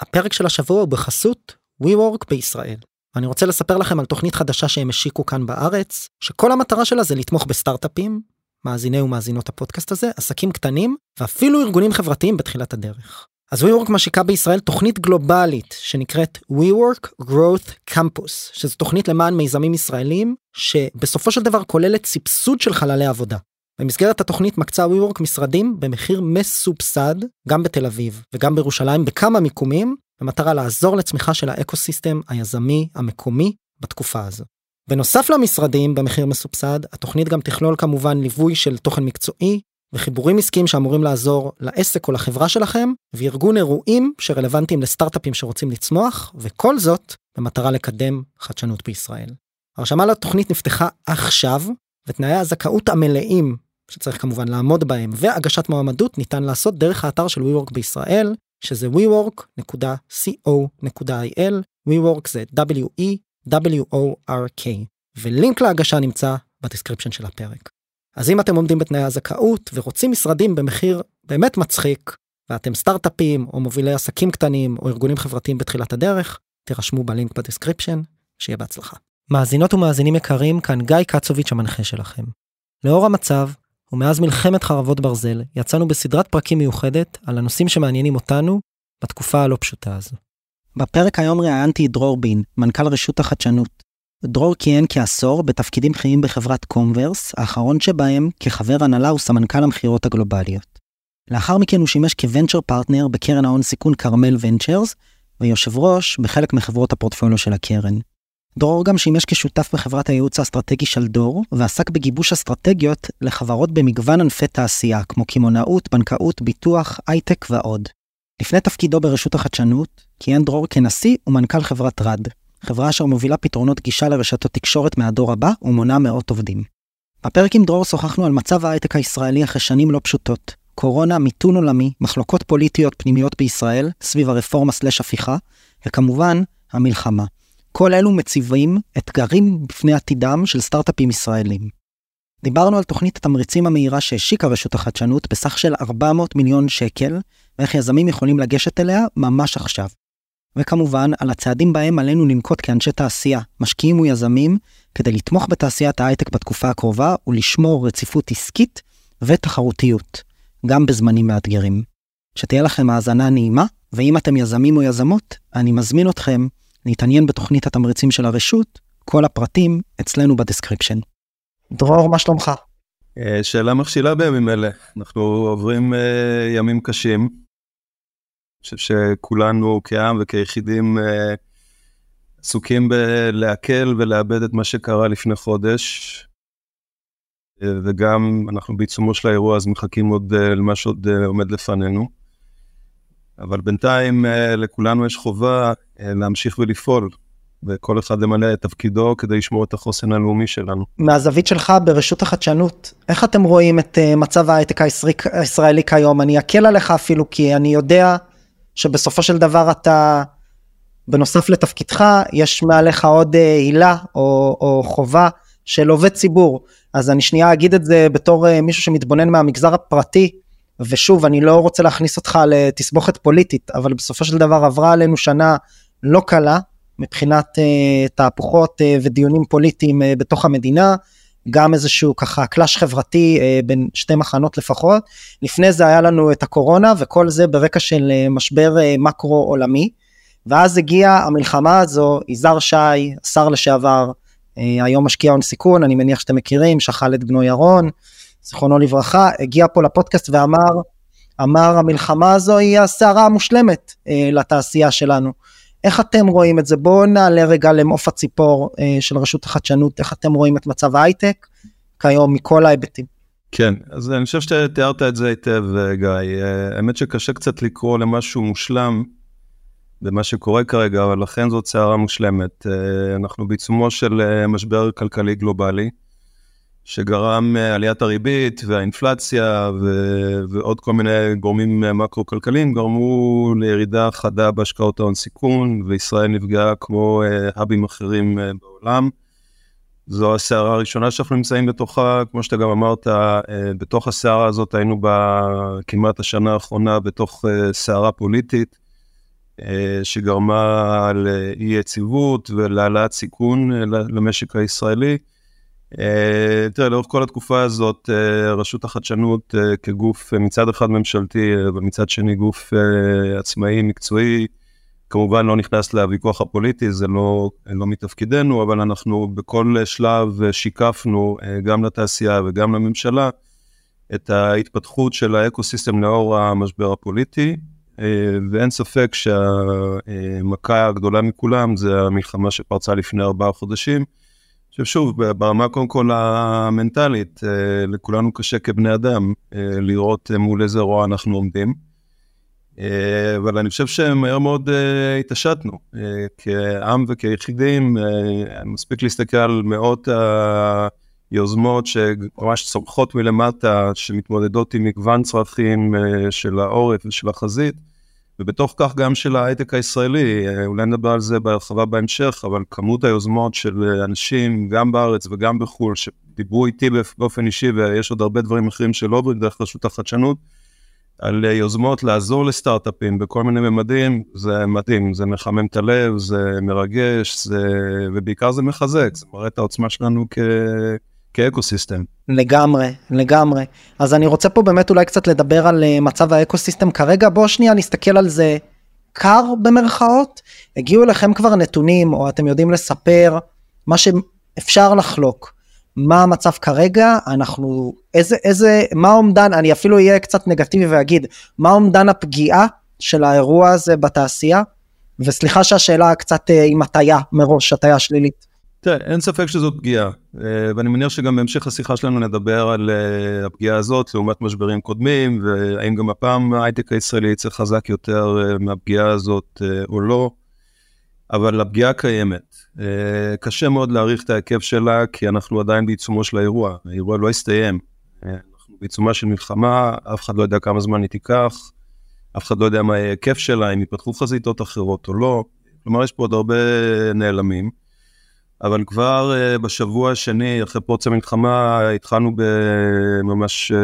הפרק של השבוע הוא בחסות WeWork בישראל. אני רוצה לספר לכם על תוכנית חדשה שהם השיקו כאן בארץ, שכל המטרה שלה זה לתמוך בסטארט-אפים, מאזיני ומאזינות הפודקאסט הזה, עסקים קטנים, ואפילו ארגונים חברתיים בתחילת הדרך. אז WeWork משיקה בישראל תוכנית גלובלית שנקראת WeWork Growth Campus, שזו תוכנית למען מיזמים ישראלים, שבסופו של דבר כוללת סבסוד של חללי עבודה. במסגרת התוכנית מקצה WeWork משרדים במחיר מסובסד גם בתל אביב וגם בירושלים בכמה מיקומים במטרה לעזור לצמיחה של האקוסיסטם היזמי המקומי בתקופה הזו. בנוסף למשרדים במחיר מסובסד התוכנית גם תכלול כמובן ליווי של תוכן מקצועי וחיבורים עסקיים שאמורים לעזור לעסק או לחברה שלכם וארגון אירועים שרלוונטיים לסטארט-אפים שרוצים לצמוח וכל זאת במטרה לקדם חדשנות בישראל. הרשמה לתוכנית נפתחה עכשיו ותנאי הזכאות המלאים שצריך כמובן לעמוד בהם והגשת מועמדות ניתן לעשות דרך האתר של WeWork בישראל שזה wework.co.il WeWork זה W-E-W-O-R-K ולינק להגשה נמצא ב description של הפרק. אז אם אתם עומדים בתנאי הזכאות ורוצים משרדים במחיר באמת מצחיק ואתם סטארט-אפים או מובילי עסקים קטנים או ארגונים חברתיים בתחילת הדרך תירשמו בלינק ב description שיהיה בהצלחה. מאזינות ומאזינים יקרים כאן גיא קצוביץ' המנחה שלכם. לאור המצב ומאז מלחמת חרבות ברזל יצאנו בסדרת פרקים מיוחדת על הנושאים שמעניינים אותנו בתקופה הלא פשוטה הזו. בפרק היום ראיינתי את דרור בין, מנכ"ל רשות החדשנות. דרור כיהן כעשור בתפקידים בכירים בחברת קומברס, האחרון שבהם כחבר הנהלה וסמנכ"ל המכירות הגלובליות. לאחר מכן הוא שימש כ venture partner בקרן ההון סיכון כרמל ונצ'רס, ויושב ראש בחלק מחברות הפורטפוליו של הקרן. דרור גם שימש כשותף בחברת הייעוץ האסטרטגי של דור, ועסק בגיבוש אסטרטגיות לחברות במגוון ענפי תעשייה, כמו קמעונאות, בנקאות, ביטוח, הייטק ועוד. לפני תפקידו ברשות החדשנות, כיהן דרור כנשיא ומנכ"ל חברת רד, חברה אשר מובילה פתרונות גישה לרשתות תקשורת מהדור הבא ומונה מאות עובדים. בפרק עם דרור שוחחנו על מצב ההייטק הישראלי אחרי שנים לא פשוטות, קורונה, מיתון עולמי, מחלוקות פוליטיות פנימיות בישראל, סביב הרפורמה סלש הפיכה, וכמובן, המלחמה. כל אלו מציבים אתגרים בפני עתידם של סטארט-אפים ישראלים. דיברנו על תוכנית התמריצים המהירה שהשיקה רשות החדשנות בסך של 400 מיליון שקל, ואיך יזמים יכולים לגשת אליה ממש עכשיו. וכמובן, על הצעדים בהם עלינו לנקוט כאנשי תעשייה, משקיעים ויזמים, כדי לתמוך בתעשיית ההייטק בתקופה הקרובה ולשמור רציפות עסקית ותחרותיות, גם בזמנים מאתגרים. שתהיה לכם האזנה נעימה, ואם אתם יזמים או יזמות, אני מזמין אתכם להתעניין בתוכנית התמריצים של הרשות, כל הפרטים אצלנו ב description. דרור, מה שלומך? אה, שאלה מכשילה בימים אלה, אנחנו עוברים אה, ימים קשים. אני חושב שכולנו כעם וכיחידים אה, עסוקים בלעכל ולעבד את מה שקרה לפני חודש. וגם אנחנו בעיצומו של האירוע אז מחכים עוד למה שעוד עומד לפנינו. אבל בינתיים אה, לכולנו יש חובה אה, להמשיך ולפעול, וכל אחד למלא את תפקידו כדי לשמור את החוסן הלאומי שלנו. מהזווית שלך ברשות החדשנות, איך אתם רואים את אה, מצב ההייטק הישראלי כיום? אני אקל עליך אפילו, כי אני יודע שבסופו של דבר אתה, בנוסף לתפקידך, יש מעליך עוד הילה או, או חובה של עובד ציבור. אז אני שנייה אגיד את זה בתור מישהו שמתבונן מהמגזר הפרטי. ושוב, אני לא רוצה להכניס אותך לתסבוכת פוליטית, אבל בסופו של דבר עברה עלינו שנה לא קלה מבחינת uh, תהפוכות uh, ודיונים פוליטיים uh, בתוך המדינה, גם איזשהו ככה קלאש חברתי uh, בין שתי מחנות לפחות. לפני זה היה לנו את הקורונה וכל זה ברקע של uh, משבר uh, מקרו עולמי. ואז הגיעה המלחמה הזו, יזהר שי, השר לשעבר, היום משקיע הון סיכון, אני מניח שאתם מכירים, שכל את בנו ירון. זיכרונו לברכה, הגיע פה לפודקאסט ואמר, אמר המלחמה הזו היא הסערה המושלמת אה, לתעשייה שלנו. איך אתם רואים את זה? בואו נעלה רגע למעוף הציפור אה, של רשות החדשנות, איך אתם רואים את מצב ההייטק כיום מכל ההיבטים. כן, אז אני חושב שתיארת את זה היטב, אה, גיא. אה, האמת שקשה קצת לקרוא למשהו מושלם במה שקורה כרגע, אבל לכן זאת סערה מושלמת. אה, אנחנו בעיצומו של משבר כלכלי גלובלי. שגרם אה, עליית הריבית והאינפלציה ו- ועוד כל מיני גורמים אה, מקרו-כלכליים גרמו לירידה חדה בהשקעות ההון סיכון, וישראל נפגעה כמו אה, האבים אחרים בעולם. זו הסערה הראשונה שאנחנו נמצאים בתוכה, כמו שאתה גם אמרת, בתוך הסערה הזאת היינו בכמעט השנה האחרונה בתוך סערה פוליטית. שגרמה לאי יציבות ולהעלאת סיכון למשק הישראלי. תראה, לאורך כל התקופה הזאת, רשות החדשנות כגוף מצד אחד ממשלתי ומצד שני גוף עצמאי, מקצועי, כמובן לא נכנס לוויכוח הפוליטי, זה לא, לא מתפקידנו, אבל אנחנו בכל שלב שיקפנו גם לתעשייה וגם לממשלה את ההתפתחות של האקו-סיסטם לאור המשבר הפוליטי, ואין ספק שהמכה הגדולה מכולם זה המלחמה שפרצה לפני ארבעה חודשים. עכשיו שוב, ברמה קודם כל המנטלית, לכולנו קשה כבני אדם לראות מול איזה רוע אנחנו עומדים. אה, אבל אני חושב שמהר מאוד התעשתנו כעם וכיחידים, מספיק להסתכל על מאות היוזמות שממש צומחות מלמטה, שמתמודדות עם מגוון צרכים של העורף ושל החזית, ובתוך כך גם של ההייטק הישראלי, uh, אולי נדבר על זה בהרחבה בהמשך, אבל כמות היוזמות של אנשים, גם בארץ וגם בחו"ל, שדיברו איתי באופן אישי, ויש עוד הרבה דברים אחרים שלא עוברים דרך רשות החדשנות, על יוזמות לעזור לסטארט-אפים בכל מיני ממדים, זה מדהים, זה מחמם את הלב, זה מרגש, זה... ובעיקר זה מחזק, זה מראה את העוצמה שלנו כ... כאקו-סיסטם. לגמרי, לגמרי. אז אני רוצה פה באמת אולי קצת לדבר על אה, מצב האקו-סיסטם כרגע, בוא שנייה נסתכל על זה קר במרכאות. הגיעו אליכם כבר נתונים, או אתם יודעים לספר מה שאפשר לחלוק. מה המצב כרגע, אנחנו, איזה, איזה, מה אומדן, אני אפילו אהיה קצת נגטיבי ואגיד, מה אומדן הפגיעה של האירוע הזה בתעשייה? וסליחה שהשאלה קצת אה, עם הטיה מראש, הטיה שלילית. תראה, אין ספק שזאת פגיעה, אה, ואני מניח שגם בהמשך השיחה שלנו נדבר על אה, הפגיעה הזאת לעומת משברים קודמים, והאם גם הפעם ההייטק הישראלי יצא חזק יותר מהפגיעה הזאת או לא, אבל הפגיעה קיימת. אה, קשה מאוד להעריך את ההיקף שלה, כי אנחנו עדיין בעיצומו של האירוע. האירוע לא הסתיים. אה, אנחנו בעיצומה של מלחמה, אף אחד לא יודע כמה זמן היא תיקח, אף אחד לא יודע מה ההיקף שלה, אם יפתחו חזיתות אחרות או לא. כלומר, יש פה עוד הרבה נעלמים. אבל כבר uh, בשבוע השני, אחרי פרוץ המלחמה, התחלנו בממש uh,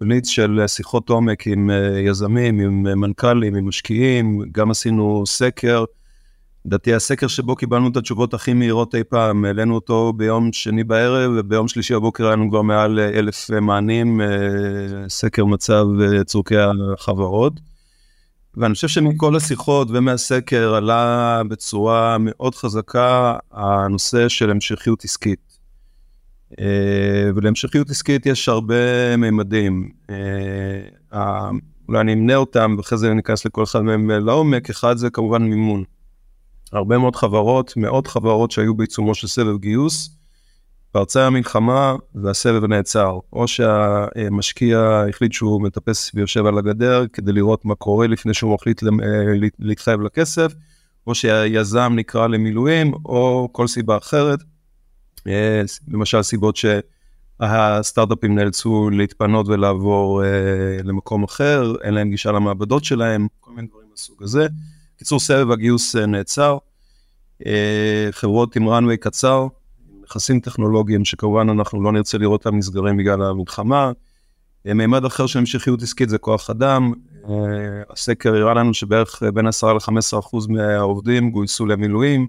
בליץ של שיחות עומק עם uh, יזמים, עם מנכ"לים, עם משקיעים, גם עשינו סקר. לדעתי הסקר שבו קיבלנו את התשובות הכי מהירות אי פעם, העלינו אותו ביום שני בערב, וביום שלישי בבוקר היה לנו כבר מעל אלף מענים, אה, סקר מצב אה, צורכי החברות. ואני חושב שמכל השיחות ומהסקר עלה בצורה מאוד חזקה הנושא של המשכיות עסקית. אה, ולהמשכיות עסקית יש הרבה מימדים. אולי אני אמנה אותם ואחרי זה ניכנס לכל אחד מהם לעומק. אחד זה כמובן מימון. הרבה מאוד חברות, מאות חברות שהיו בעיצומו של סבב גיוס, פרצה המלחמה והסבב נעצר. או שהמשקיע החליט שהוא מטפס ויושב על הגדר כדי לראות מה קורה לפני שהוא מחליט אה, להתחייב לכסף, או שהיזם נקרא למילואים, או כל סיבה אחרת. אה, למשל סיבות שהסטארט-אפים נאלצו להתפנות ולעבור אה, למקום אחר, אין להם גישה למעבדות שלהם, כל מיני דברים מהסוג הזה. קיצור, סבב הגיוס נעצר. חברות עם runway קצר, נכסים טכנולוגיים שכמובן אנחנו לא נרצה לראות אותם נסגרים בגלל המלחמה. אה, מימד אחר של המשכיות עסקית זה כוח אדם. הסקר הראה לנו שבערך בין 10 ל-15 אחוז מהעובדים גויסו למילואים.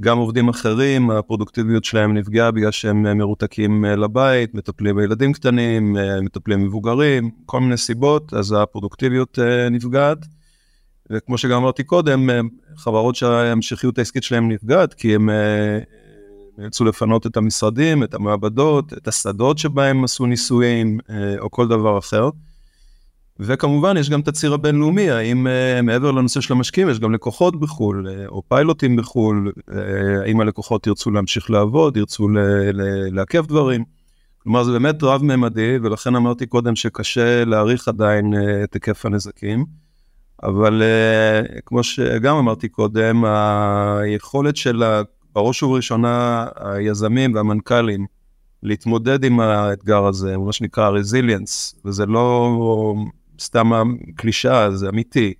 גם עובדים אחרים, הפרודוקטיביות שלהם נפגעה בגלל שהם מרותקים לבית, מטפלים בילדים קטנים, מטפלים מבוגרים, כל מיני סיבות, אז הפרודוקטיביות נפגעת. וכמו שגם אמרתי קודם, אה, חברות שההמשכיות העסקית שלהם נפגעת, כי הם אה, נאלצו לפנות את המשרדים, את המעבדות, את השדות שבהם עשו ניסויים, אה, או כל דבר אחר. וכמובן, יש גם את הציר הבינלאומי, האם מעבר לנושא של המשקיעים, יש גם לקוחות בחו"ל, או פיילוטים בחו"ל, האם הלקוחות ירצו להמשיך לעבוד, ירצו לעכב דברים. כלומר, זה באמת רב-ממדי, ולכן אמרתי קודם שקשה להעריך עדיין את היקף הנזקים. אבל כמו שגם אמרתי קודם, היכולת של בראש ובראשונה היזמים והמנכ"לים להתמודד עם האתגר הזה, מה שנקרא רזיליאנס, וזה לא סתם קלישאה, זה אמיתי.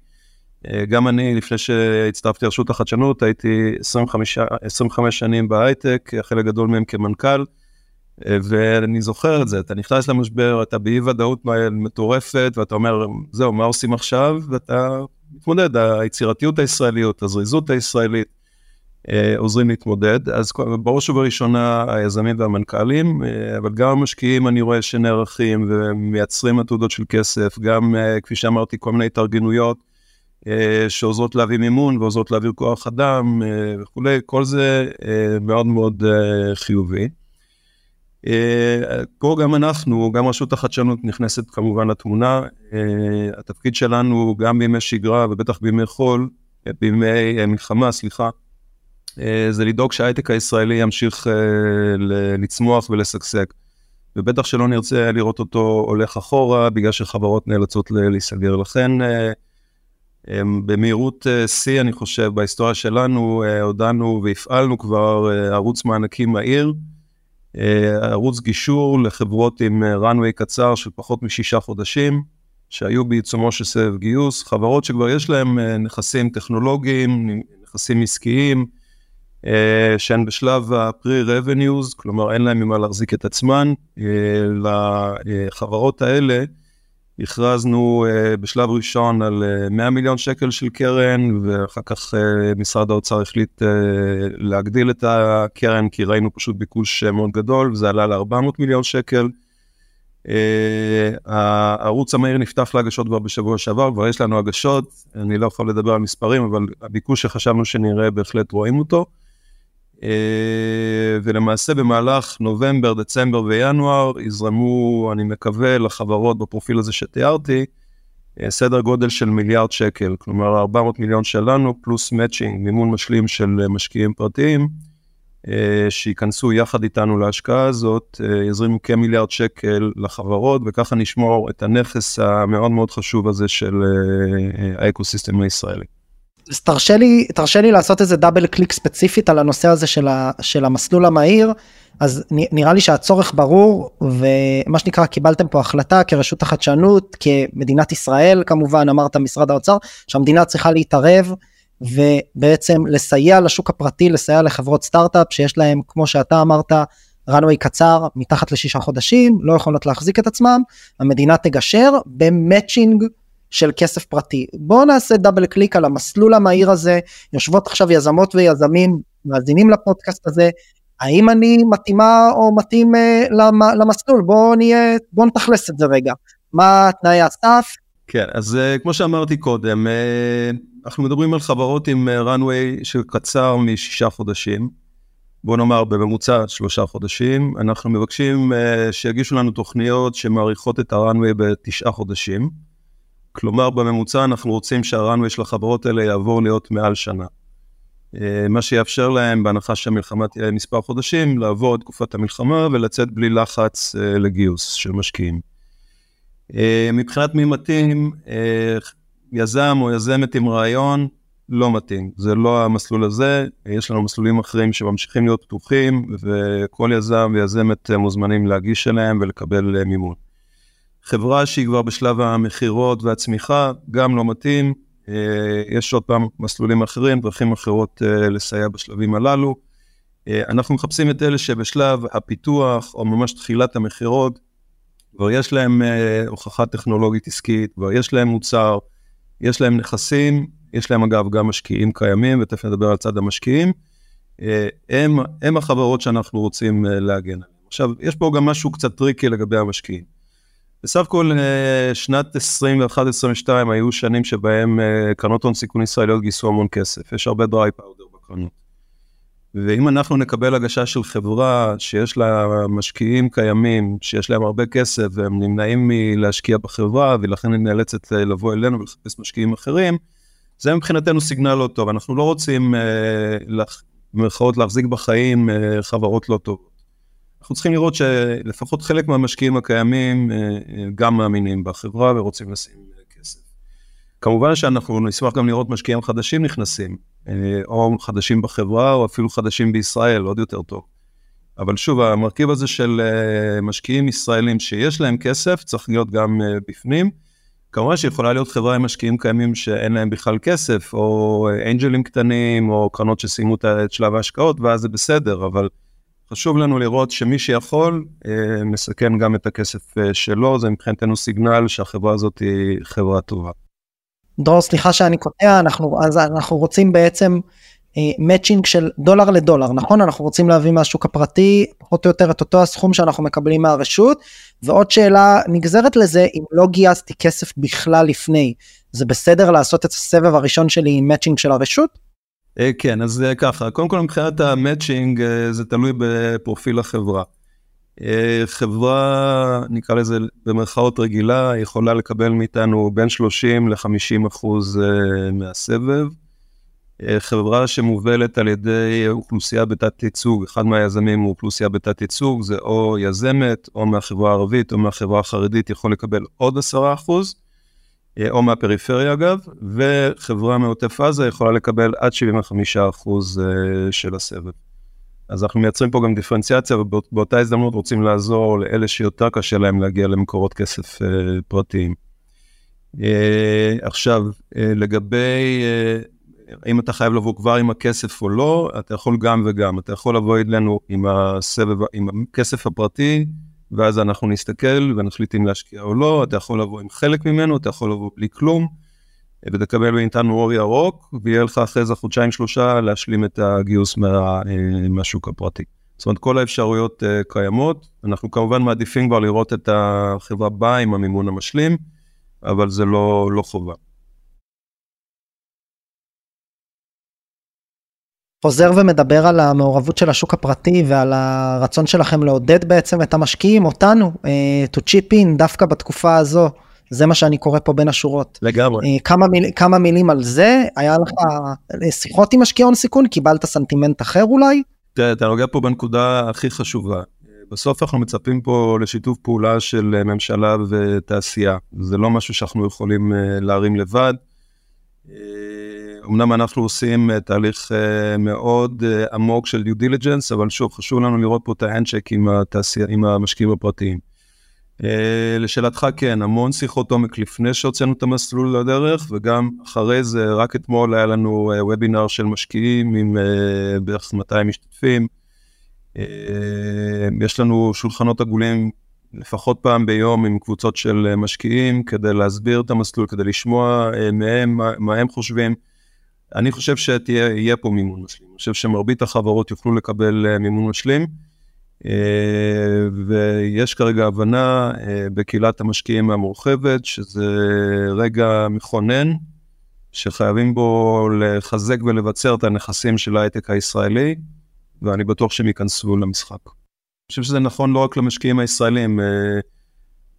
Uh, גם אני, לפני שהצטרפתי לרשות החדשנות, הייתי 25, 25 שנים בהייטק, חלק גדול מהם כמנכ"ל. ואני זוכר את זה, אתה נכנס למשבר, אתה באי ודאות מטורפת, ואתה אומר, זהו, מה עושים עכשיו? ואתה להתמודד, היצירתיות הישראלית, הזריזות הישראלית, אה, עוזרים להתמודד. אז בראש ובראשונה היזמים והמנכ"לים, אה, אבל גם המשקיעים אני רואה שנערכים ומייצרים עתודות של כסף, גם אה, כפי שאמרתי, כל מיני התארגנויות שעוזרות להביא מימון ועוזרות להעביר כוח אדם וכולי, כל זה מאוד מאוד חיובי. פה גם אנחנו, גם רשות החדשנות נכנסת כמובן לתמונה. התפקיד שלנו גם בימי שגרה ובטח בימי חול, בימי מלחמה, סליחה, אה, זה לדאוג שההייטק הישראלי ימשיך אה, לצמוח ולשגשג. ובטח שלא נרצה לראות אותו הולך אחורה, בגלל שחברות נאלצות להיסגר. לכן, אה, במהירות שיא, אני חושב, בהיסטוריה שלנו, הודענו והפעלנו כבר ערוץ מענקים מהיר, ערוץ גישור לחברות עם runway קצר של פחות משישה חודשים, שהיו בעיצומו של סבב גיוס, חברות שכבר יש להן נכסים טכנולוגיים, נכסים עסקיים, אה, שהן בשלב ה-pre-revenues, כלומר אין להן ממה להחזיק את עצמן. אה, לחברות האלה הכרזנו אה, בשלב ראשון על 100 מיליון שקל של קרן, ואחר כך משרד האוצר החליט להגדיל את הקרן, כי ראינו פשוט ביקוש מאוד גדול, וזה עלה ל-400 מיליון שקל. הערוץ המהיר נפתח להגשות כבר בשבוע שעבר, כבר יש לנו הגשות, אני לא יכול לדבר על מספרים, אבל הביקוש שחשבנו שנראה, בהחלט רואים אותו. אה, ולמעשה במהלך נובמבר, דצמבר וינואר יזרמו, אני מקווה, לחברות בפרופיל הזה שתיארתי, אה, סדר גודל של מיליארד שקל, כלומר 400 מיליון שלנו, פלוס מאצ'ינג, מימון משלים של משקיעים פרטיים, אה, שייכנסו יחד איתנו להשקעה הזאת, יזרימו כמיליארד שקל לחברות, וככה נשמור את הנכס המאוד מאוד חשוב הזה של האקוסיסטם הישראלי. אז תרשה לי, תרשה לי לעשות איזה double click ספציפית על הנושא הזה של, ה, של המסלול המהיר. אז נראה לי שהצורך ברור ומה שנקרא קיבלתם פה החלטה כרשות החדשנות כמדינת ישראל כמובן אמרת משרד האוצר שהמדינה צריכה להתערב ובעצם לסייע לשוק הפרטי לסייע לחברות סטארט-אפ שיש להם כמו שאתה אמרת runway קצר מתחת לשישה חודשים לא יכולות להחזיק את עצמם המדינה תגשר במאצ'ינג של כסף פרטי. בואו נעשה double click על המסלול המהיר הזה, יושבות עכשיו יזמות ויזמים, מאזינים לפודקאסט הזה, האם אני מתאימה או מתאים אה, למסלול? בואו נהיה, בואו נתכלס את זה רגע. מה תנאי הסף? כן, אז uh, כמו שאמרתי קודם, uh, אנחנו מדברים על חברות עם uh, runway של קצר משישה חודשים. בוא נאמר בממוצע שלושה חודשים, אנחנו מבקשים uh, שיגישו לנו תוכניות שמאריכות את ה-runway בתשעה חודשים. כלומר, בממוצע אנחנו רוצים שהרנווי של החברות האלה יעבור להיות מעל שנה. אה, מה שיאפשר להם, בהנחה שהמלחמה תהיה מספר חודשים, לעבור את תקופת המלחמה ולצאת בלי לחץ אה, לגיוס של משקיעים. אה, מבחינת מי מתאים, יזם או יזמת עם רעיון, לא מתאים. זה לא המסלול הזה, יש לנו מסלולים אחרים שממשיכים להיות פתוחים, וכל יזם ויזמת מוזמנים להגיש אליהם ולקבל מימון. חברה שהיא כבר בשלב המכירות והצמיחה, גם לא מתאים. אה, יש עוד פעם מסלולים אחרים, דרכים אחרות אה, לסייע בשלבים הללו. אה, אנחנו מחפשים את אלה שבשלב הפיתוח, או ממש תחילת המכירות, כבר יש להם הוכחה טכנולוגית עסקית, כבר יש להם מוצר, יש להם נכסים, יש להם אגב גם משקיעים קיימים, ותכף נדבר על צד המשקיעים. הם, הם החברות שאנחנו רוצים להגן עליהם. עכשיו, יש פה גם משהו קצת tricky לגבי המשקיעים. בסך הכל אה, שנת 21-22 היו שנים שבהם אה, קרנות הון סיכון ישראליות גייסו המון כסף, יש הרבה dry powder בקרנות. ואם אנחנו נקבל הגשה של חברה שיש לה משקיעים קיימים, שיש להם הרבה כסף והם נמנעים מלהשקיע בחברה ולכן היא נאלצת אה, לבוא אלינו ולחפש משקיעים אחרים, זה מבחינתנו סיגנל לא טוב, אנחנו לא רוצים במירכאות להחזיק בחיים חברות לא טובות. אנחנו צריכים לראות שלפחות חלק מהמשקיעים הקיימים אה, אה, גם מאמינים בחברה ורוצים לשים אה, כסף. כמובן שאנחנו נשמח גם לראות משקיעים חדשים נכנסים, או חדשים בחברה, או אפילו חדשים בישראל, עוד יותר טוב. אבל שוב, המרכיב הזה של משקיעים ישראלים שיש להם כסף, צריך להיות גם בפנים. כמובן שיכולה להיות חברה עם משקיעים קיימים שאין להם בכלל כסף, או אנג'לים קטנים, או קרנות שסיימו את שלב ההשקעות, ואז זה בסדר, אבל חשוב לנו לראות שמי שיכול, אה, מסכן גם את הכסף אה, שלו, זה מבחינתנו סיגנל שהחברה הזאת היא חברה טובה. דרור, סליחה שאני קוטע, אנחנו, אז אנחנו רוצים בעצם מאצ'ינג uh, של דולר לדולר, נכון? אנחנו רוצים להביא מהשוק הפרטי פחות או יותר את אותו הסכום שאנחנו מקבלים מהרשות, ועוד שאלה נגזרת לזה, אם לא גייסתי כסף בכלל לפני, זה בסדר לעשות את הסבב הראשון שלי עם מאצ'ינג של הרשות? אה, כן, אז אה, ככה, קודם כל מבחינת המאצ'ינג אה, זה תלוי בפרופיל החברה. חברה, נקרא לזה במרכאות רגילה, יכולה לקבל מאיתנו בין 30 ל-50 אחוז מהסבב. חברה שמובלת על ידי אוכלוסייה בתת ייצוג, אחד מהיזמים הוא אוכלוסייה בתת ייצוג, זה או יזמת, או מהחברה הערבית, או מהחברה החרדית, יכול לקבל עוד 10 אחוז. אה, או מהפריפריה אגב, וחברה מעוטף עזה יכולה לקבל עד 75% אה, של הסבב. אז אנחנו מייצרים פה גם דיפרנציאציה, ובאותה הזדמנות רוצים לעזור לאלה שיותר קשה להם להגיע למקורות כסף אה, פרטיים. עכשיו, לגבי אם אתה חייב לבוא כבר עם הכסף או לא, אתה יכול גם וגם. אתה יכול לבוא אלינו עם הסבב, עם הכסף הפרטי, ואז אנחנו נסתכל ונחליט אם להשקיע או לא, אתה יכול לבוא עם חלק ממנו, אתה יכול לבוא בלי כלום, ותקבל מאיתנו אור ירוק, ויהיה לך אחרי זה חודשיים שלושה להשלים את הגיוס מה, אה, מהשוק הפרטי. זאת אומרת, כל האפשרויות uh, קיימות, אנחנו כמובן מעדיפים כבר לראות את החברה באה עם המימון המשלים, אבל זה לא, לא חובה. חוזר ומדבר על המעורבות של השוק הפרטי ועל הרצון שלכם לעודד בעצם את המשקיעים, אותנו, uh, to chip in דווקא בתקופה הזו. זה מה שאני קורא פה בין השורות. לגמרי. אה, כמה, מיל, כמה מילים על זה, היה לך אה, שיחות עם משקיעי הון סיכון, קיבלת סנטימנט אחר אולי? תראה, אתה נוגע פה בנקודה הכי חשובה. בסוף אנחנו מצפים פה לשיתוף פעולה של ממשלה ותעשייה. זה לא משהו שאנחנו יכולים להרים לבד. אמנם אנחנו עושים אה, תהליך אה, מאוד אה, עמוק של due diligence, אבל שוב, חשוב לנו לראות פה את ה handshake עם, עם המשקיעים הפרטיים. לשאלתך, כן, המון שיחות עומק לפני שהוצאנו את המסלול לדרך, וגם אחרי זה, רק אתמול היה לנו וובינר של משקיעים עם בערך 200 משתתפים. יש לנו שולחנות עגולים לפחות פעם ביום עם קבוצות של משקיעים כדי להסביר את המסלול, כדי לשמוע מהם מה, מה הם חושבים. אני חושב שיהיה פה מימון משלים. אני חושב שמרבית החברות יוכלו לקבל אה, מימון משלים, אה, ויש כרגע הבנה אה, בקהילת המשקיעים המורחבת, שזה רגע מכונן, שחייבים בו לחזק ולבצר את הנכסים של ההייטק הישראלי, ואני בטוח שהם ייכנסו למשחק. חושב שזה נכון לא רק למשקיעים הישראלים,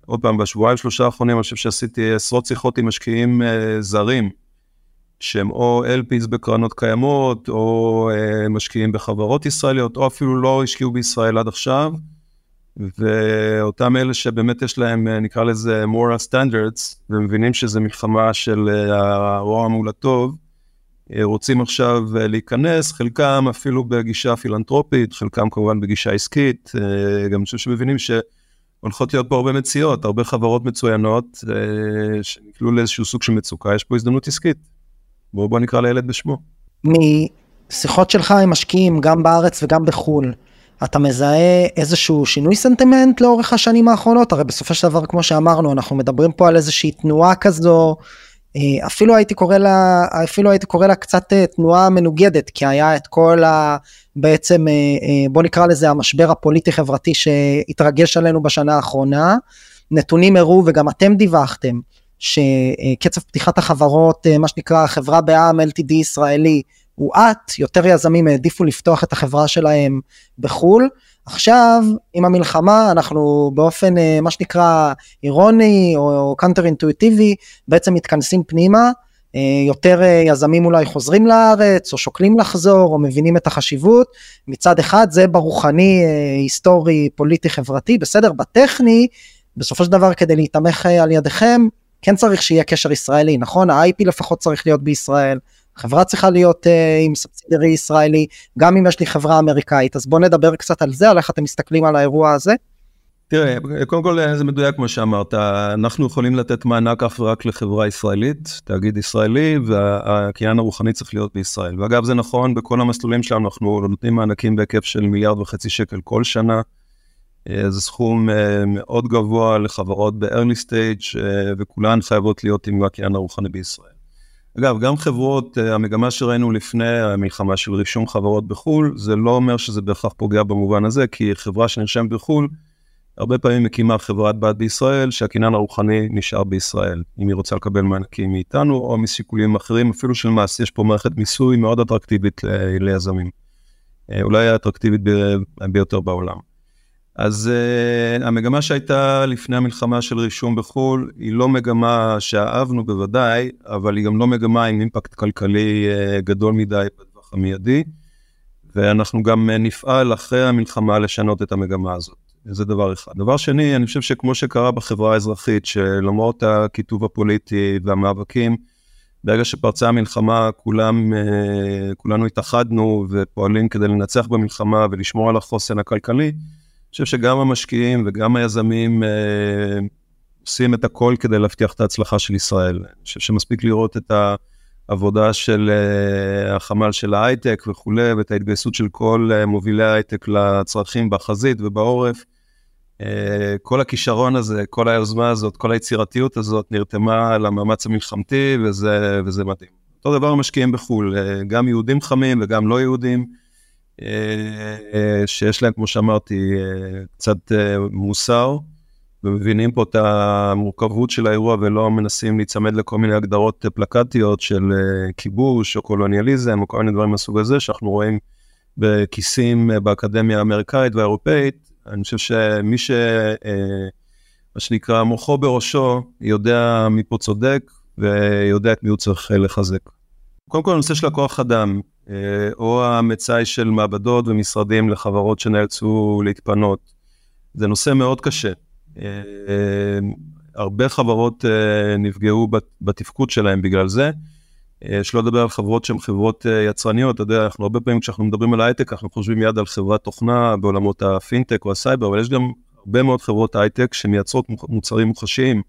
עוד פעם, בשבועיים שלושה האחרונים אני חושב שעשיתי עשרות שיחות עם משקיעים זרים, שהם או LPs בקרנות קיימות, או uh, משקיעים בחברות ישראליות, או אפילו לא השקיעו בישראל עד עכשיו, ואותם אלה שבאמת יש להם, uh, נקרא לזה moral standards, ומבינים שזה מלחמה של uh, הרוע מול הטוב, רוצים עכשיו uh, להיכנס, חלקם אפילו בגישה פילנטרופית, חלקם כמובן בגישה עסקית, uh, גם אני חושב שמבינים ש... הולכות להיות פה הרבה מציאות, הרבה חברות מצוינות שנקלעו לאיזשהו סוג של מצוקה, יש פה הזדמנות עסקית. בואו בוא נקרא לילד בשמו. משיחות שלך עם משקיעים, גם בארץ וגם בחו"ל, אתה מזהה איזשהו שינוי סנטימנט לאורך השנים האחרונות? הרי בסופו של דבר, כמו שאמרנו, אנחנו מדברים פה על איזושהי תנועה כזו, אה, אפילו הייתי קורא לה, אפילו הייתי קורא לה קצת אה, תנועה מנוגדת, כי היה את כל ה... בעצם, אה, בוא נקרא לזה המשבר הפוליטי-חברתי שהתרגש עלינו בשנה האחרונה. נתונים הראו וגם אתם דיווחתם שקצב פתיחת החברות, אה, מה שנקרא חברה בעם LTD ישראלי, הואט, יותר יזמים העדיפו לפתוח את החברה שלהם בחו"ל. עכשיו, עם המלחמה, אנחנו באופן, אה, מה שנקרא, אירוני או קאנטר אינטואיטיבי, בעצם מתכנסים פנימה. אה, יותר יזמים אולי חוזרים לארץ, או שוקלים לחזור, או מבינים את החשיבות. מצד אחד זה ברוחני, היסטורי, פוליטי, חברתי, בסדר, בטכני, בסופו של דבר כדי להיתמך על ידיכם, כן צריך שיהיה קשר ישראלי, נכון? ה-IP לפחות צריך להיות בישראל, חברה צריכה להיות uh, עם סובסידרי ישראלי, גם אם יש לי חברה אמריקאית, אז בוא נדבר קצת על זה, על איך אתם מסתכלים על האירוע הזה. תראה, קודם כל זה מדויק כמו שאמרת, אנחנו יכולים לתת מענק אף ורק לחברה ישראלית, תאגיד ישראלי, והקניין הרוחני צריך להיות בישראל. ואגב, זה נכון, בכל המסלולים שלנו אנחנו נותנים מענקים בהיקף של מיליארד וחצי שקל כל שנה. אה, זה סכום אה, מאוד גבוה לחברות ב-early stage, וכולן חייבות להיות עם הקניין הרוחני בישראל. אגב, גם חברות, המגמה שראינו לפני המלחמה של רישום חברות בחו"ל, זה לא אומר שזה בהכרח פוגע במובן הזה, כי חברה שנרשמת בחו"ל, הרבה פעמים מקימה חברת בת בישראל, שהקניין הרוחני נשאר בישראל, אם היא רוצה לקבל מענקים מאיתנו, או משיקולים אחרים, אפילו של מס, יש פה מערכת מיסוי מאוד אטרקטיבית ליזמים. אולי האטרקטיבית ביותר בעולם. אז uh, המגמה שהייתה לפני המלחמה של רישום בחו"ל, היא לא מגמה שאהבנו בוודאי, אבל היא גם לא מגמה עם אימפקט כלכלי uh, גדול מדי בטווח המיידי, ואנחנו גם uh, נפעל אחרי המלחמה לשנות את המגמה הזאת. זה דבר אחד. דבר שני, אני חושב שכמו שקרה בחברה האזרחית, שלמרות הכיתוב הפוליטי והמאבקים, ברגע שפרצה המלחמה, כולם, כולנו התאחדנו ופועלים כדי לנצח במלחמה ולשמור על החוסן הכלכלי. חושב שגם המשקיעים וגם היזמים אה, עושים את הכל כדי להבטיח את ההצלחה של ישראל. אני חושב שמספיק לראות את העבודה של אה, החמ"ל של ההייטק וכולי, ואת ההתגייסות של כל אה, מובילי ההייטק לצרכים בחזית ובעורף. אה, כל הכישרון הזה, כל היוזמה הזאת, כל היצירתיות הזאת נרתמה למאמץ המלחמתי, וזה, וזה מדהים. אותו דבר משקיעים בחו"ל, אה, גם יהודים חמים וגם לא יהודים. אה, שיש להם, כמו שאמרתי, אה, קצת אה, מוסר, ומבינים פה את המורכבות של האירוע ולא מנסים להיצמד לכל מיני הגדרות פלקטיות של כיבוש או קולוניאליזם או כל מיני דברים מהסוג הזה, שאנחנו רואים בכיסים באקדמיה האמריקאית והאירופאית. אני חושב שמי ש... מה שנקרא, מוחו בראשו, יודע מי פה צודק ויודע את מי הוא צריך לחזק. קודם כל, הנושא של הכוח אדם. אה, או המצאי של מעבדות ומשרדים לחברות שנאלצו להתפנות. זה נושא מאוד קשה. אה, הרבה חברות אה, נפגעו בתפקוד שלהם בגלל זה. שלא לדבר על חברות שהן חברות יצרניות, אתה יודע, אנחנו הרבה פעמים כשאנחנו מדברים על הייטק, אנחנו חושבים מיד על חברת תוכנה בעולמות הפינטק או הסייבר, אבל יש גם הרבה מאוד חברות הייטק שמייצרות מוצרים מוחשיים.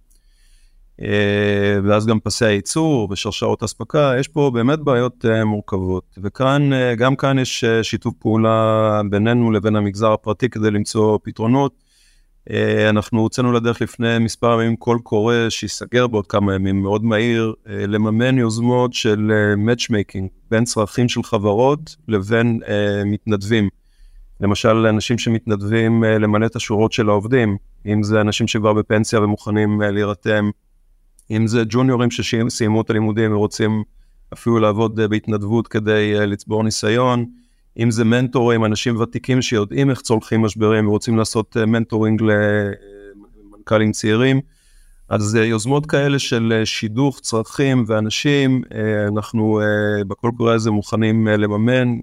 אה, ואז גם פסי הייצור ושרשרות אספקה, יש פה באמת בעיות אה, מורכבות. וכאן, אה, גם כאן יש שיתוף פעולה בינינו לבין המגזר הפרטי כדי למצוא פתרונות. אנחנו הוצאנו לדרך לפני מספר ימים קול קורא שייסגר בעוד כמה ימים, מאוד מהיר, לממן יוזמות של matchmaking בין צרכים של חברות לבין מתנדבים. למשל, אנשים שמתנדבים למלא את השורות של העובדים, אם זה אנשים שכבר בפנסיה ומוכנים להירתם אם זה ג'וניורים שסיימו את הלימודים ורוצים אפילו לעבוד אה, בהתנדבות כדי אה, לצבור ניסיון, אם זה מנטורים, אנשים ותיקים שיודעים איך צולחים משברים ורוצים לעשות אה, mentoring למנכ"לים צעירים. אז יוזמות כאלה של שידוך צרכים ואנשים, אנחנו בקול קורא הזה מוכנים לממן,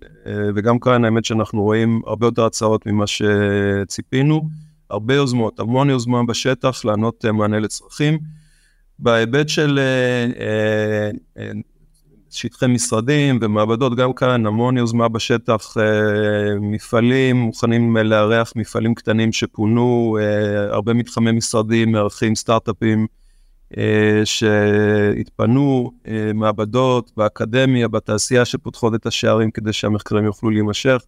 וגם כאן האמת שאנחנו רואים הרבה יותר הצעות ממה שציפינו, הרבה יוזמות, המון יוזמה בשטח לענות מענה לצרכים. בהיבט של אה, אה, אה, שטחי משרדים ומעבדות, גם כאן המון יוזמה בשטח, מפעלים מוכנים לארח מפעלים קטנים שפונו, הרבה מתחמי משרדים מארחים סטארט-אפים שהתפנו, מעבדות באקדמיה, בתעשייה שפותחות את השערים כדי שהמחקרים יוכלו להימשך.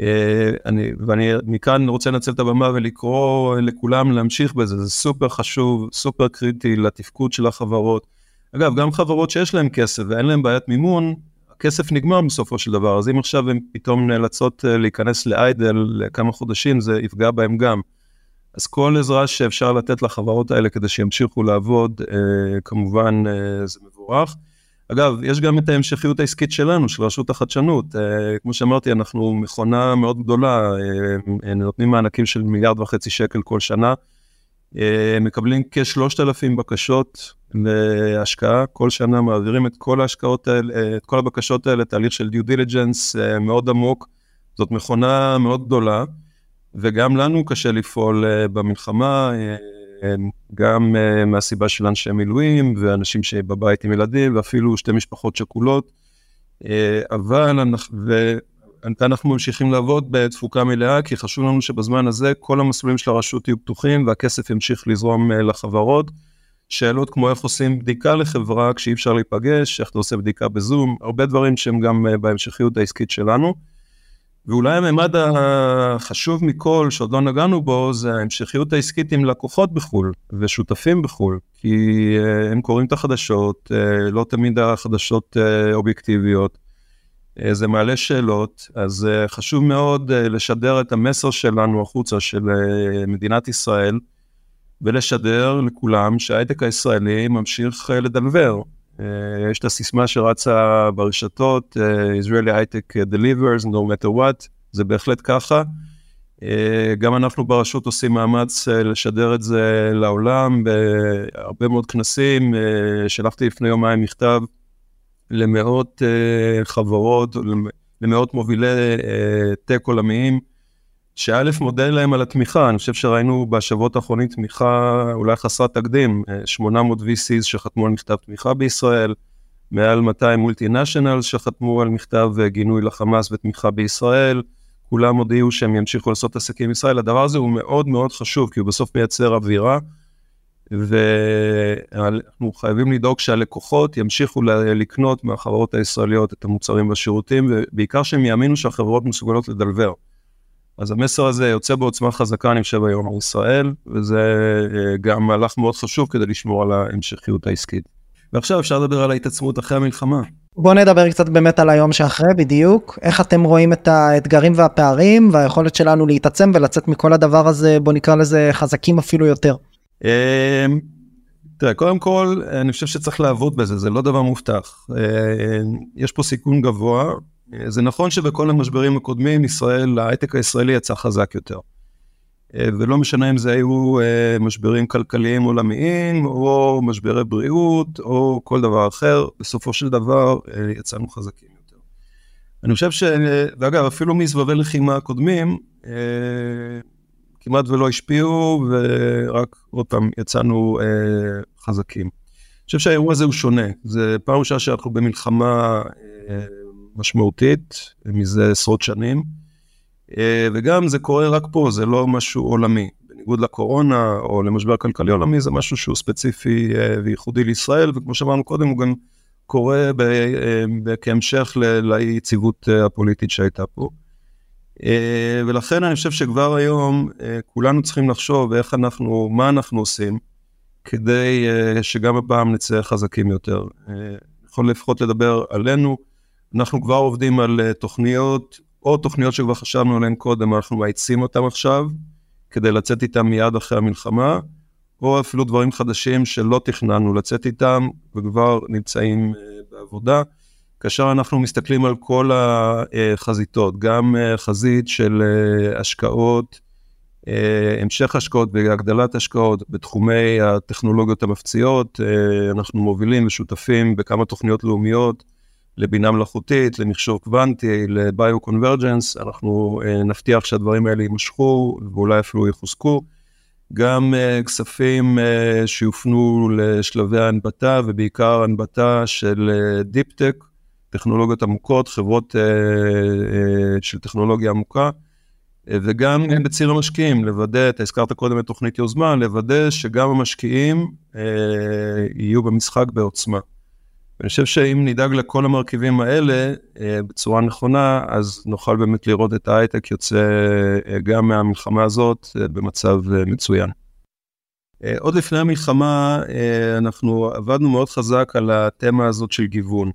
אה, אני, ואני מכאן רוצה לנצל את הבמה ולקרוא לכולם להמשיך בזה, זה סופר חשוב, סופר קריטי לתפקוד של החברות. אגב, גם חברות שיש להן כסף ואין להן בעיית מימון, הכסף נגמר בסופו של דבר, אז אם עכשיו הן פתאום נאלצות אה, להיכנס לאיידל לכמה חודשים, זה יפגע בהן גם. אז כל עזרה שאפשר לתת לחברות האלה כדי שימשיכו לעבוד, אה, כמובן זה מבורך. אגב, יש גם את ההמשכיות העסקית שלנו, של רשות החדשנות. Uh, כמו שאמרתי, אנחנו מכונה מאוד גדולה, uh, נותנים מענקים של מיליארד וחצי שקל כל שנה. Uh, מקבלים כשלושת אלפים בקשות להשקעה, כל שנה מעבירים את כל ההשקעות האלה, את כל הבקשות האלה, תהליך של דיו דיליג'נס uh, מאוד עמוק. זאת מכונה מאוד גדולה, וגם לנו קשה לפעול במלחמה. גם uh, מהסיבה של אנשי מילואים ואנשים שבבית עם ילדים ואפילו שתי משפחות שכולות. Uh, אבל אנחנו, ואנחנו ממשיכים לעבוד בתפוקה מלאה כי חשוב לנו שבזמן הזה כל המסלולים של הרשות יהיו פתוחים והכסף ימשיך לזרום uh, לחברות. שאלות כמו איך עושים בדיקה לחברה כשאי אפשר להיפגש, איך אתה עושה בדיקה בזום, הרבה דברים שהם גם בהמשכיות העסקית שלנו. ואולי הממד החשוב מכל שעוד לא נגענו בו זה ההמשכיות העסקית עם לקוחות בחו"ל ושותפים בחו"ל, כי uh, הם קוראים את החדשות, uh, לא תמיד החדשות uh, אובייקטיביות, זה מעלה שאלות, אז חשוב מאוד לשדר את המסר שלנו החוצה של מדינת ישראל, ולשדר לכולם שההייטק הישראלי ממשיך לדלבר. Uh, יש את הסיסמה שרצה ברשתות, uh, Israeli High-Tech Delivers, no matter what, זה בהחלט ככה. Uh, גם אנחנו ברשות עושים מאמץ לשדר את זה לעולם בהרבה מאוד כנסים. שלחתי לפני יומיים מכתב למאות חברות, למאות מובילי טק עולמיים, שא' מודה להם על התמיכה, אני חושב שראינו בשבועות האחרונים תמיכה אולי חסרת תקדים, 800 VCs שחתמו על מכתב תמיכה בישראל, מעל 200 מולטינשיונלס שחתמו על מכתב גינוי לחמאס ותמיכה בישראל, כולם הודיעו שהם ימשיכו לעשות עסקים בישראל, הדבר הזה הוא מאוד מאוד חשוב, כי הוא בסוף מייצר אווירה, ואנחנו חייבים לדאוג שהלקוחות ימשיכו לקנות מהחברות הישראליות את המוצרים והשירותים, ובעיקר שהם יאמינו שהחברות מסוגלות לדלבר. אז המסר הזה יוצא בעוצמה חזקה, אני חושב, היום על ישראל, וזה אה, גם מהלך מאוד חשוב כדי לשמור על ההמשכיות העסקית. ועכשיו אפשר לדבר על ההתעצמות אחרי המלחמה. בוא נדבר קצת באמת על היום שאחרי בדיוק, איך אתם רואים את האתגרים והפערים והיכולת שלנו להתעצם ולצאת מכל הדבר הזה, בוא נקרא לזה חזקים אפילו יותר. אה, תראה, קודם כל, אני חושב שצריך לעבוד בזה, זה לא דבר מובטח. אה, יש פה סיכון גבוה, זה נכון שבכל המשברים הקודמים ישראל, ההייטק הישראלי יצא חזק יותר. אה, ולא משנה אם זה היו אה, משברים כלכליים עולמיים, או משברי בריאות, או כל דבר אחר, בסופו של דבר יצאנו חזקים יותר. אני חושב ש... ואגב, אפילו מסבבי לחימה הקודמים, כמעט ולא השפיעו, ורק עוד פעם יצאנו חזקים. אני חושב שהאירוע הזה הוא שונה, זה פעם ראשונה שאנחנו במלחמה משמעותית מזה עשרות שנים, אה, וגם זה קורה רק פה, זה לא משהו עולמי. בניגוד לקורונה או למשבר כלכלי עולמי, זה משהו שהוא ספציפי אה, וייחודי לישראל, וכמו שאמרנו קודם, הוא גם קורה אה, כהמשך ליציבות הפוליטית שהייתה פה. ולכן אני חושב שכבר היום כולנו צריכים לחשוב איך אנחנו, מה אנחנו עושים, כדי שגם הפעם נצא חזקים יותר. יכול לפחות לדבר עלינו. אנחנו כבר עובדים על uh, תוכניות, או תוכניות שכבר חשבנו עליהן קודם, אנחנו מאיצים אותן עכשיו, כדי לצאת איתן מיד אחרי המלחמה, או אפילו דברים חדשים שלא תכננו לצאת איתם, וכבר נמצאים uh, בעבודה. כאשר אנחנו מסתכלים על כל החזיתות, גם uh, חזית של השקעות, המשך השקעות והגדלת השקעות בתחומי הטכנולוגיות המפציעות, אנחנו מובילים ושותפים בכמה תוכניות לאומיות, לבינה מלאכותית, למחשוב קוונטי, לביו-קונברג'נס, אנחנו uh, נבטיח שהדברים האלה יימשכו ואולי אפילו יחוזקו. גם uh, כספים uh, שיופנו לשלבי ההנבטה ובעיקר הנבטה של deep tech, טכנולוגיות עמוקות, חברות של טכנולוגיה עמוקה, וגם אה, בציר המשקיעים, לוודא, אתה הזכרת קודם את תוכנית יוזמה, לוודא שגם המשקיעים אה, יהיו במשחק בעוצמה. ואני חושב שאם נדאג לכל המרכיבים האלה אה, בצורה נכונה, אז נוכל באמת לראות את ההייטק יוצא אה, גם מהמלחמה הזאת אה, במצב מצוין. עוד לפני המלחמה אנחנו עבדנו מאוד חזק על התמה הזאת של גיוון.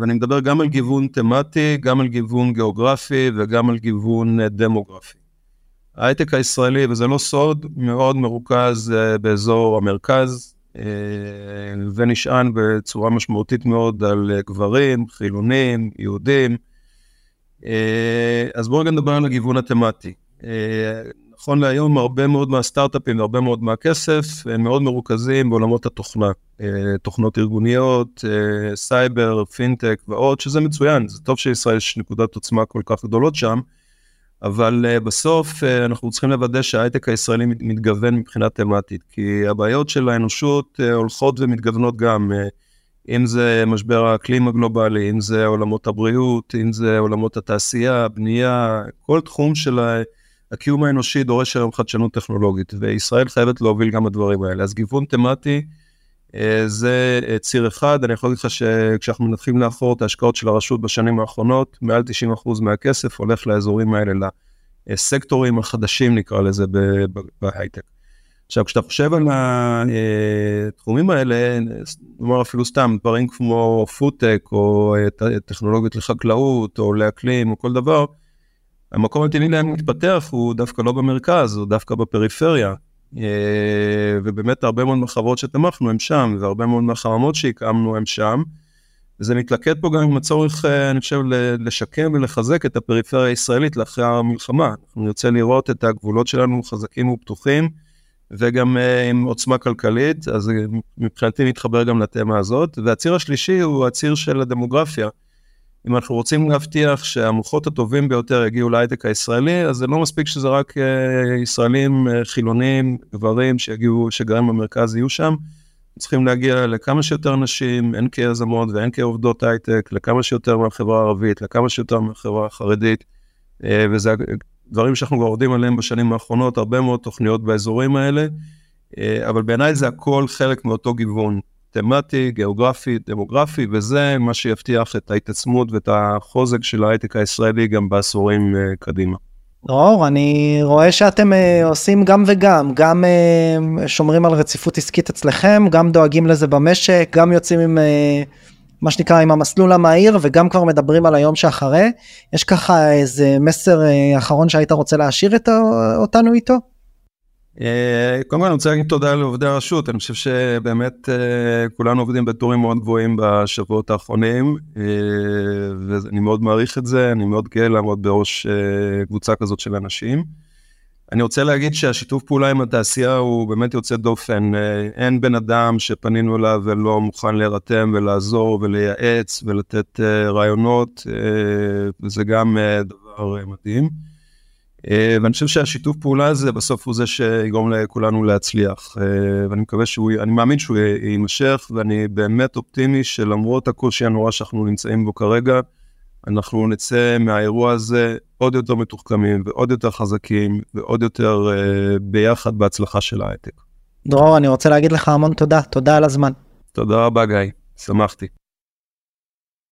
ואני מדבר גם על גיוון תמטי, גם על גיוון גיאוגרפי וגם על גיוון דמוגרפי. ההייטק הישראלי, וזה לא סוד, מאוד מרוכז באזור המרכז, אה, ונשען בצורה משמעותית מאוד על אה, גברים, חילונים, יהודים. אה, אז בואו רגע נדבר על הגיוון התמטי. נכון להיום הרבה מאוד מהסטארט-אפים והרבה מאוד מהכסף הם מאוד מרוכזים בעולמות התוכנה, תוכנות ארגוניות, סייבר, פינטק ועוד, שזה מצוין, זה טוב שלישראל יש נקודת עוצמה כל כך גדולות שם, אבל אה, בסוף אה, אנחנו צריכים לוודא שההייטק הישראלי מתגוון מבחינה תמטית, כי הבעיות של האנושות אה, הולכות ומתגוונות גם, אם זה משבר האקלים הגלובלי, אם זה עולמות הבריאות, אם זה עולמות התעשייה, הבנייה, כל תחום של הקיום האנושי דורש היום חדשנות טכנולוגית, וישראל חייבת להוביל גם הדברים האלה. אז גיוון תמטי זה ציר אחד, אני יכול להגיד לך שכשאנחנו מנתחים לאחור את ההשקעות של הרשות בשנים האחרונות, מעל 90% מהכסף הולך לאזורים האלה, לסקטורים החדשים נקרא לזה בהייטק. עכשיו, כשאתה חושב על התחומים האלה, נאמר אפילו סתם דברים כמו פודטק, או טכנולוגיות לחקלאות, או לאקלים, או כל דבר, המקום הטבעי להם להתפתח הוא דווקא לא במרכז, הוא דווקא בפריפריה. ובאמת הרבה מאוד מחברות שתמכנו הם שם, והרבה מאוד מהחממות שהקמנו הם שם. וזה מתלכד פה גם עם הצורך, אני חושב, לשקם ולחזק את הפריפריה הישראלית לאחרי המלחמה. אנחנו נרצה לראות את הגבולות שלנו חזקים ופתוחים. וגם uh, עם עוצמה כלכלית, אז מבחינתי מתחבר גם לתמה הזאת. והציר השלישי הוא הציר של הדמוגרפיה. אם אנחנו רוצים להבטיח שהמוחות הטובים ביותר יגיעו להייטק הישראלי, אז זה לא מספיק שזה רק uh, ישראלים uh, חילונים, גברים שיגיעו, שגרים במרכז יהיו שם. צריכים להגיע לכמה שיותר אנשים, הן כיזמות והן כעובדות הייטק, לכמה שיותר מהחברה הערבית, לכמה שיותר מהחברה החרדית. Uh, וזה דברים שאנחנו כבר עובדים עליהם בשנים האחרונות, הרבה מאוד תוכניות באזורים האלה, אה, אבל בעיניי זה הכל חלק מאותו גיוון, תמטי, גיאוגרפי, דמוגרפי, וזה מה שיבטיח את ההתעצמות ואת החוזק של ההייטק הישראלי גם בעשורים אה, קדימה. דרור, אני רואה שאתם uh, עושים גם וגם, גם uh, שומרים על רציפות עסקית אצלכם, גם דואגים לזה במשק, גם יוצאים עם uh, מה שנקרא עם המסלול המהיר וגם כבר מדברים על היום שאחרי יש ככה איזה מסר אה, אחרון שהיית רוצה להשאיר את אותנו איתו. אה, קודם כל אני רוצה להגיד תודה לעובדי הרשות אני חושב שבאמת אה, כולנו עובדים בטורים מאוד גבוהים בשבועות האחרונים ואני מאוד מעריך את זה אני מאוד גאה לעמוד בראש קבוצה כזאת של אנשים. אני רוצה להגיד שהשיתוף פעולה עם התעשייה הוא באמת יוצא דופן. אה, אין בן אדם שפנינו אליו ולא מוכן להירתם ולעזור ולייעץ ולתת אה, רעיונות, אה, וזה גם דבר מדהים. ואני חושב שהשיתוף פעולה הזה בסוף הוא זה שיגרום לכולנו להצליח. ואני מקווה שהוא, אני מאמין שהוא יימשך, ואני באמת אופטימי שלמרות הקושי הנורא שאנחנו נמצאים בו כרגע, אנחנו נצא מהאירוע הזה עוד יותר מתוחכמים ועוד יותר חזקים ועוד יותר uh, ביחד בהצלחה של ההייטק. דרור, אני רוצה להגיד לך המון תודה, תודה על הזמן. תודה רבה גיא, שמחתי.